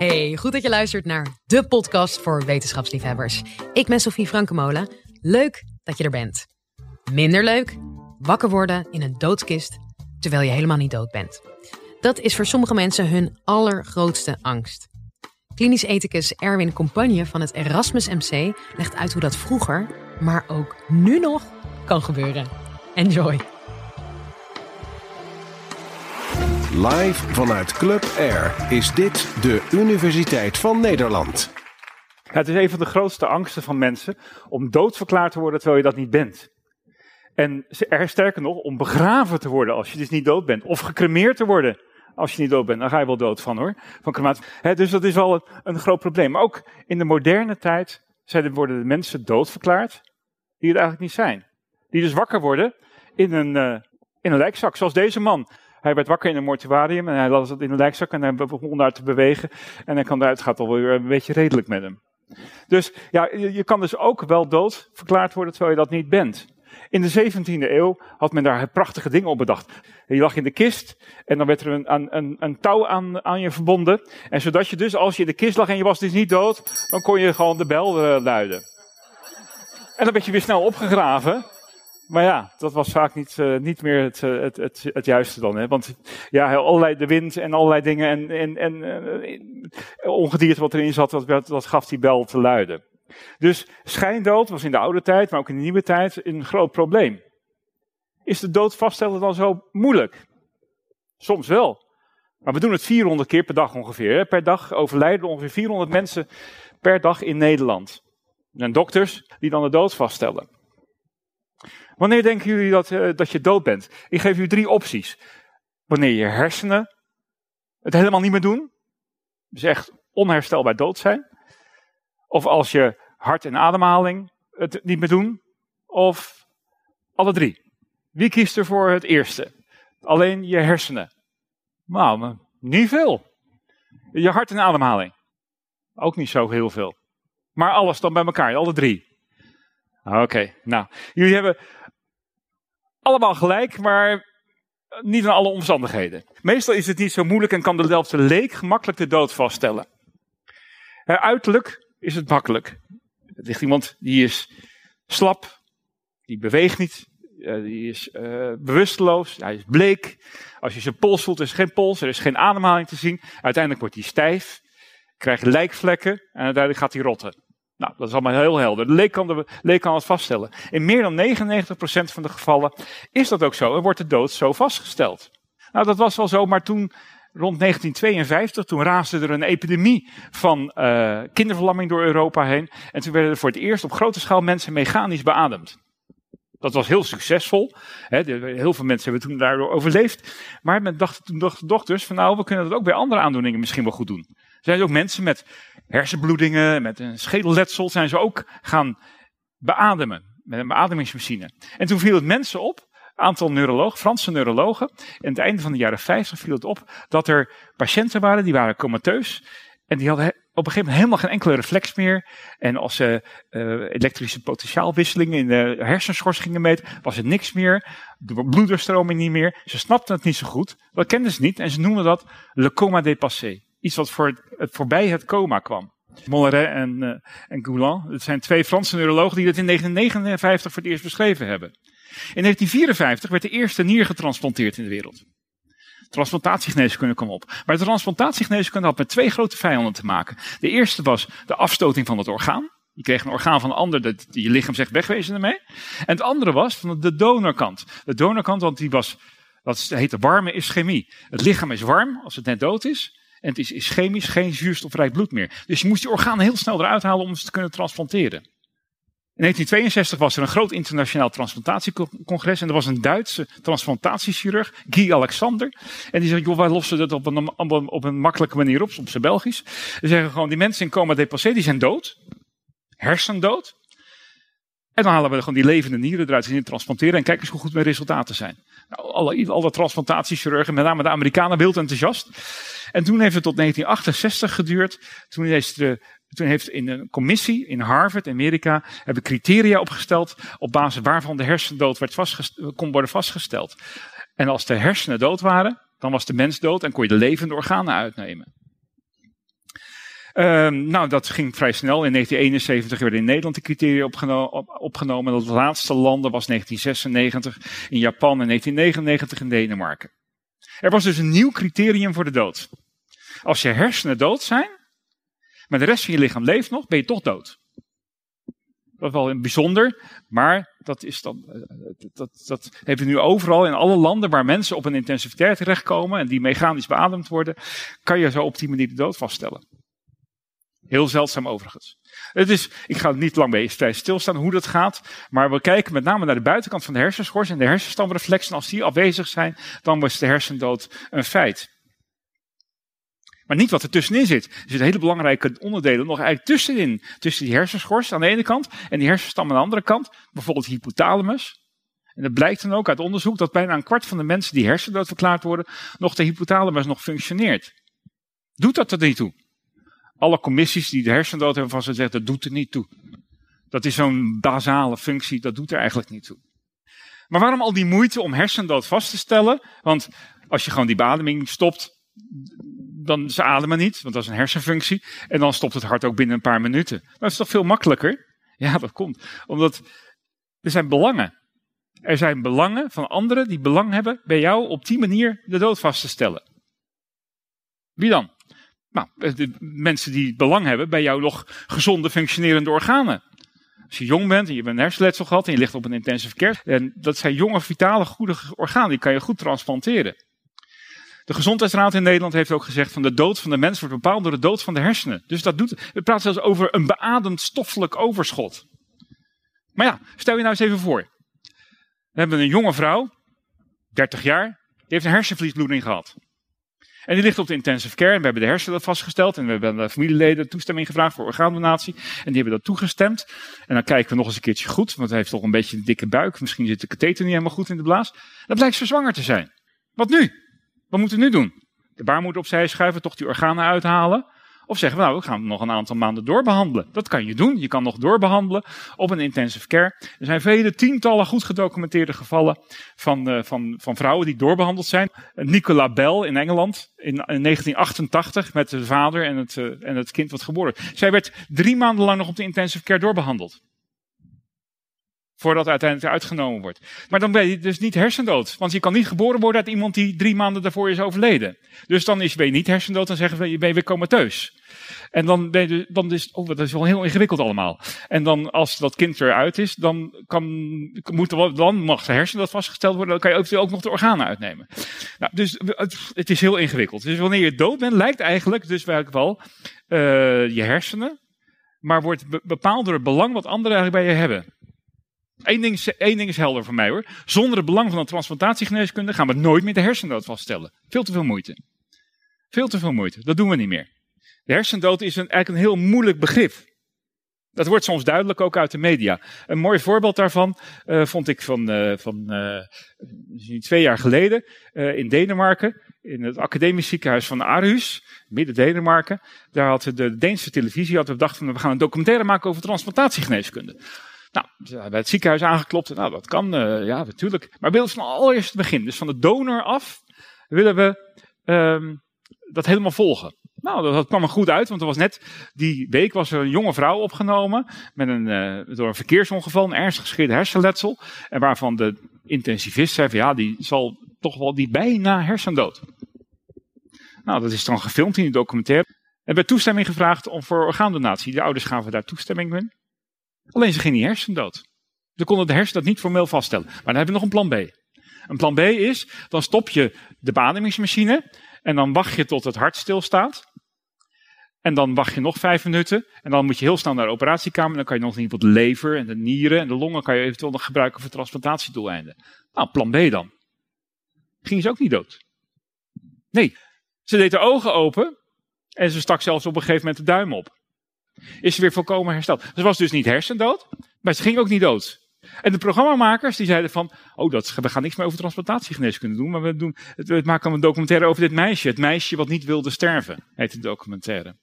Hey, goed dat je luistert naar de podcast voor wetenschapsliefhebbers. Ik ben Sofie Frankemolen. Leuk dat je er bent. Minder leuk? Wakker worden in een doodskist terwijl je helemaal niet dood bent. Dat is voor sommige mensen hun allergrootste angst. Klinisch ethicus Erwin Compagne van het Erasmus MC legt uit hoe dat vroeger, maar ook nu nog, kan gebeuren. Enjoy! Live vanuit Club Air is dit de Universiteit van Nederland. het is een van de grootste angsten van mensen om doodverklaard te worden terwijl je dat niet bent. En er sterker nog, om begraven te worden als je dus niet dood bent. Of gecremeerd te worden als je niet dood bent. Dan ga je wel dood van hoor. Van crematie. dus dat is wel een, groot probleem. Maar ook in de moderne tijd worden de mensen doodverklaard die het eigenlijk niet zijn. Die dus wakker worden in een, uh, in een lijkzak. Zoals deze man. Hij werd wakker in een mortuarium en hij las het in een lijkzak en hij begon daar te bewegen. En hij kan eruit, gaat alweer een beetje redelijk met hem. Dus ja, je, kan dus ook wel dood verklaard worden terwijl je dat niet bent. In de 17e eeuw had men daar prachtige dingen op bedacht. Je lag in de kist en dan werd er een, een, touw aan, aan je verbonden. En zodat je dus, als je in de kist lag en je was dus niet dood, dan kon je gewoon de bel uh, luiden. En dan werd je weer snel opgegraven. Maar ja, dat was vaak niet, uh, niet meer het, uh, het, het, het, juiste dan. Hè? Want ja, allerlei de wind en allerlei dingen en, en, en uh, ongedierte wat erin zat, dat, dat gaf die bel te luiden. Dus schijndood was in de oude tijd, maar ook in de nieuwe tijd, een groot probleem. Is de dood vaststellen dan zo moeilijk? Soms wel. Maar we doen het 400 keer per dag ongeveer. Hè? Per dag overlijden ongeveer 400 mensen per dag in Nederland. En dokters die dan de dood vaststellen. Wanneer denken jullie dat, uh, dat je dood bent? Ik geef u drie opties. Wanneer je hersenen het helemaal niet meer doen. Dus echt onherstelbaar dood zijn. Of als je hart en ademhaling het niet meer doen. Of alle drie. Wie kiest er voor het eerste? Alleen je hersenen. Nou, niet veel. Je hart en ademhaling. Ook niet zo heel veel. Maar alles dan bij elkaar, alle drie. Oké, nou. Jullie hebben allemaal gelijk, maar niet in alle omstandigheden. Meestal is het niet zo moeilijk en kan de Delftse leek gemakkelijk de dood vaststellen. Uiterlijk is het makkelijk. Er ligt iemand die is slap, die beweegt niet, die is bewusteloos, hij is bleek. Als je zijn pols voelt, is er geen pols, er is geen ademhaling te zien. Uiteindelijk wordt hij stijf, krijgt lijkvlekken en uiteindelijk gaat hij rotten. Nou, dat is allemaal heel helder. De leek kan, de, leek kan het vaststellen. In meer dan 99% van de gevallen is dat ook zo en wordt de dood zo vastgesteld. Nou, dat was wel zo, maar toen rond 1952, toen raasde er een epidemie van uh, kinderverlamming door Europa heen. En toen werden er voor het eerst op grote schaal mensen mechanisch beademd. Dat was heel succesvol. heel veel mensen hebben toen daardoor overleefd. Maar men dacht, toen dachten dokters van nou, we kunnen dat ook bij andere aandoeningen misschien wel goed doen. Er zijn ook mensen met hersenbloedingen, met een schedelletsel, zijn ze ook gaan beademen. Met een beademingsmachine. En toen viel het mensen op aantal neurologen, Franse neurologen. En het einde van de jaren 50 viel het op dat er patiënten waren die waren comateus. En die hadden op een gegeven moment helemaal geen enkele reflex meer. En als ze uh, elektrische potentiaalwisselingen in de hersenschors gingen meten, was er niks meer. De bloeddoorstroming niet meer. Ze snapten het niet zo goed. Dat kenden ze niet. En ze noemden dat le coma dépassé. Iets wat voor het, voorbij het coma kwam. Molleret en, uh, en Goulan. Het zijn twee Franse neurologen die dat in 1959 voor het eerst beschreven hebben. In 1954 werd de eerste nier getransplanteerd in de wereld. Transplantatiegeneeskunde kwam op. Maar de transplantatiegeneeskunde had met twee grote vijanden te maken. De eerste was de afstoting van het orgaan. Je kreeg een orgaan van een ander, dat je lichaam zegt wegwezen ermee. En het andere was van de donorkant. De donorkant, want die was, dat heette warme ischemie. Het lichaam is warm als het net dood is. En het is ischemisch geen zuurstofrijk bloed meer. Dus je moest die organen heel snel eruit halen om ze te kunnen transplanteren. In 1962 was er een groot internationaal transplantatiecongres. En er was een Duitse transplantatiechirurg, Guy Alexander. En die zei, joh, wij lossen dat op een, op een, makkelijke manier op, op zijn Belgisch. Ze zeggen gewoon, die mensen in coma dépassé, die zijn dood. Hersendood. En dan halen we gewoon die levende nieren eruit en transplanteren. En kijk eens hoe goed mijn resultaten zijn. Nou, alle, alle transplantatiechirurgen, met name de Amerikanen, wild enthousiast. En toen heeft het tot 1968 geduurd. Toen is de toen heeft in een commissie in Harvard, Amerika, hebben criteria opgesteld op basis waarvan de hersendood werd kon worden vastgesteld. En als de hersenen dood waren, dan was de mens dood en kon je de levende organen uitnemen. Ehm, nou, dat ging vrij snel. In 1971 werden in Nederland de criteria opgeno opgenomen. Dat laatste landen was 1996 in Japan en 1999 in Denemarken. Er was dus een nieuw criterium voor de dood. Als je hersenen dood zijn, maar de rest van je lichaam leeft nog, ben je toch dood. Dat is wel bijzonder, maar dat, is dan, eh, dat, dat, dat we nu overal in alle landen waar mensen op een intensiviteit terechtkomen en die mechanisch beademd worden, kan je zo op die manier de dood vaststellen. Heel zeldzaam overigens. Het is, ik ga niet lang bij stilstaan hoe dat gaat, maar we kijken met name naar de buitenkant van de hersenschors en de hersenstamreflexen. Als die afwezig zijn, dan was de hersendood een feit. Maar niet wat er tussenin zit. Er zitten hele belangrijke onderdelen nog eigenlijk tussenin. Tussen die hersenschors aan de ene kant en die hersenstam aan de andere kant. Bijvoorbeeld hypothalamus. En het blijkt dan ook uit onderzoek dat bijna een kwart van de mensen die hersendood verklaard worden, nog de hypothalamus nog functioneert. Doet dat er niet toe? Alle commissies die de hersendood hebben zeggen, dat doet er niet toe. Dat is zo'n basale functie, dat doet er eigenlijk niet toe. Maar waarom al die moeite om hersendood vast te stellen? Want als je gewoon die bademing stopt, dan ze ademen niet, want dat is een hersenfunctie. En dan stopt het hart ook binnen een paar minuten. Dat is toch veel makkelijker? Ja, dat komt. Omdat er zijn belangen. Er zijn belangen van anderen die belang hebben bij jou op die manier de dood vast te stellen. Wie dan? Nou, de mensen die belang hebben bij jou nog gezonde, functionerende organen. Als je jong bent en je hebt een hersenletsel gehad en je ligt op een intensive care. En dat zijn jonge, vitale, goede organen. Die kan je goed transplanteren. De Gezondheidsraad in Nederland heeft ook gezegd van de dood van de mens wordt bepaald door de dood van de hersenen. Dus dat doet, we praten zelfs over een beademd stoffelijk overschot. Maar ja, stel je nou eens even voor. We hebben een jonge vrouw, 30 jaar, die heeft een hersenvliesbloeding gehad. En die ligt op de intensive care en we hebben de hersenen vastgesteld en we hebben de familieleden toestemming gevraagd voor orgaandonatie. En die hebben dat toegestemd. En dan kijken we nog eens een keertje goed, want hij heeft toch een beetje een dikke buik. Misschien zit de katheter niet helemaal goed in de blaas. Dan blijkt ze zwanger te zijn. Wat nu? Wat moeten we nu doen? De baarmoeder opzij schuiven, toch die organen uithalen? Of zeggen we, nou, we gaan nog een aantal maanden doorbehandelen. Dat kan je doen. Je kan nog doorbehandelen op een intensive care. Er zijn vele tientallen goed gedocumenteerde gevallen van, uh, van, van vrouwen die doorbehandeld zijn. Nicola Bell in Engeland in, in 1988 met de vader en het, uh, en het kind wat geboren Zij werd drie maanden lang nog op de intensive care doorbehandeld voordat uiteindelijk uitgenomen wordt. Maar dan ben je dus niet hersendood. Want je kan niet geboren worden uit iemand die drie maanden daarvoor is overleden. Dus dan is, ben je niet hersendood, dan zeggen we, je ben weer comateus. En dan ben je, dan is, oh, dat is wel heel ingewikkeld allemaal. En dan, als dat kind eruit is, dan, kan, moet dan mag de hersendood vastgesteld worden, dan kan je ook, ook nog de organen uitnemen. Nou, dus het, is heel ingewikkeld. Dus wanneer je dood bent, lijkt eigenlijk dus wel uh, je hersenen, maar wordt bepaald door het belang wat anderen eigenlijk bij je hebben. Eén ding, is, één ding is helder voor mij hoor. Zonder het belang van een transplantatiegeneeskunde gaan we nooit meer de hersendood vaststellen. Veel te veel moeite. Veel te veel moeite. Dat doen we niet meer. De hersendood is een, eigenlijk een heel moeilijk begrip. Dat wordt soms duidelijk ook uit de media. Een mooi voorbeeld daarvan uh, vond ik van, uh, van uh, twee jaar geleden in Denemarken. In het academisch ziekenhuis van Aarhus, midden Denemarken. Daar had de Deense televisie had bedacht van we gaan een documentaire maken over transplantatiegeneeskunde. Nou, bij het ziekenhuis aangeklopt. Nou, dat kan, ja, natuurlijk. Maar bij van allereerst begin, dus van de donor af, willen we um, dat helemaal volgen. Nou, dat, kwam er goed uit, want er was net die week was er een jonge vrouw opgenomen met een, uh, door een verkeersongeval, een ernstig gescheerde hersenletsel. En waarvan de intensivist zei van ja, die zal toch wel die bijna hersendood. Nou, dat is dan gefilmd in die documentaire. En werd toestemming gevraagd om voor orgaandonatie. De ouders gaven daar toestemming in. Alleen ze ging niet hersendood. Ze konden de hersen dat niet formeel vaststellen. Maar dan hebben we nog een plan B. Een plan B is, dan stop je de beademingsmachine en dan wacht je tot het hart stilstaat. En dan wacht je nog vijf minuten. En dan moet je heel snel naar de operatiekamer. Dan kan je nog niet wat lever en de nieren en de longen kan je eventueel nog gebruiken voor transplantatiedoeleinden. Nou, plan B dan. Ging ze ook niet dood. Nee, ze deed haar ogen open en ze stak zelfs op een gegeven moment de duim op is ze weer volkomen hersteld. Ze was dus niet hersendood, maar ze ging ook niet dood. En de programmamakers die zeiden van, oh, dat, we gaan niks meer over transplantatiegeneeskunde doen, maar we, doen, we maken een documentaire over dit meisje. Het meisje wat niet wilde sterven, heet de documentaire.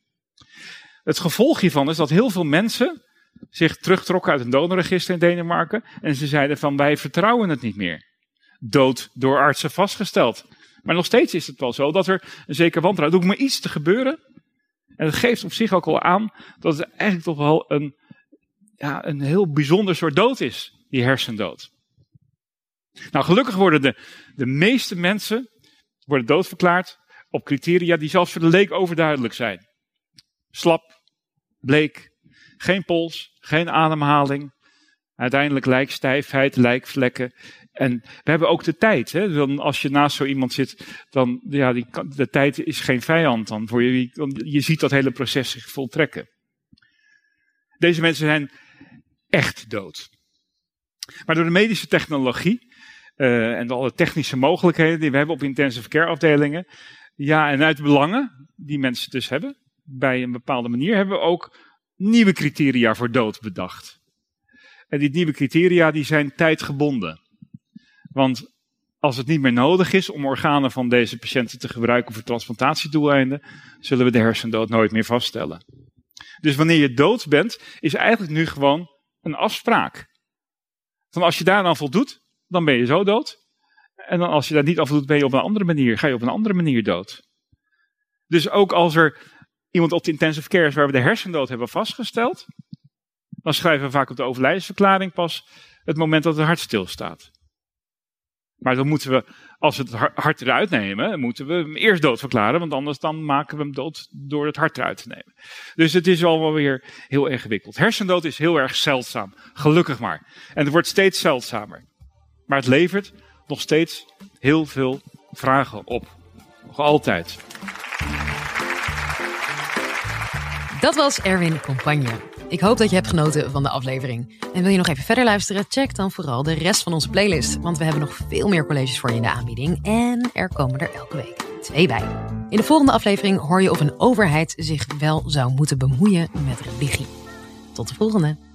Het gevolg hiervan is dat heel veel mensen zich terugtrokken uit een donorregister in Denemarken en ze zeiden van, wij vertrouwen het niet meer. Dood door artsen vastgesteld. Maar nog steeds is het wel zo dat er een zeker wantrouwen. Er hoeft maar iets te gebeuren En dat geeft op zich ook al aan dat het eigenlijk toch wel een, ja, een heel bijzonder soort dood is, die hersendood. Nou, gelukkig worden de, de meeste mensen worden doodverklaard op criteria die zelfs voor de leek overduidelijk zijn. Slap, bleek, geen pols, geen ademhaling, uiteindelijk lijkstijfheid, lijkvlekken. En we hebben ook de tijd. Hè? Als je naast zo iemand zit, dan ja, die, de tijd is geen vijand dan voor je. Je ziet dat hele proces zich voltrekken. Deze mensen zijn echt dood. Maar door de medische technologie uh, en alle technische mogelijkheden die we hebben op intensive care afdelingen, ja, en uit belangen die mensen dus hebben, bij een bepaalde manier, hebben we ook nieuwe criteria voor dood bedacht. En die nieuwe criteria die zijn tijdgebonden. Want als het niet meer nodig is om organen van deze patiënten te gebruiken voor transplantatiedoeleinden, zullen we de hersendood nooit meer vaststellen. Dus wanneer je dood bent, is eigenlijk nu gewoon een afspraak. Van als je daar dan voldoet, dan ben je zo dood. En dan als je daar niet aan voldoet, ben je op een andere manier, ga je op een andere manier dood. Dus ook als er iemand op de intensive care is waar we de hersendood hebben vastgesteld, dan schrijven we vaak op de overlijdensverklaring pas het moment dat het hart stilstaat. Maar dan moeten we, als we het hart eruit nemen, moeten we hem eerst dood verklaren, want anders dan maken we hem dood door het hart eruit te nemen. Dus het is al wel weer heel ingewikkeld. Hersendood is heel erg zeldzaam, gelukkig maar. En het wordt steeds zeldzamer. Maar het levert nog steeds heel veel vragen op. Nog altijd. Dat was Erwin Compagne. Ik hoop dat je hebt genoten van de aflevering. En wil je nog even verder luisteren? Check dan vooral de rest van onze playlist. Want we hebben nog veel meer colleges voor je in de aanbieding. En er komen er elke week twee bij. In de volgende aflevering hoor je of een overheid zich wel zou moeten bemoeien met religie. Tot de volgende.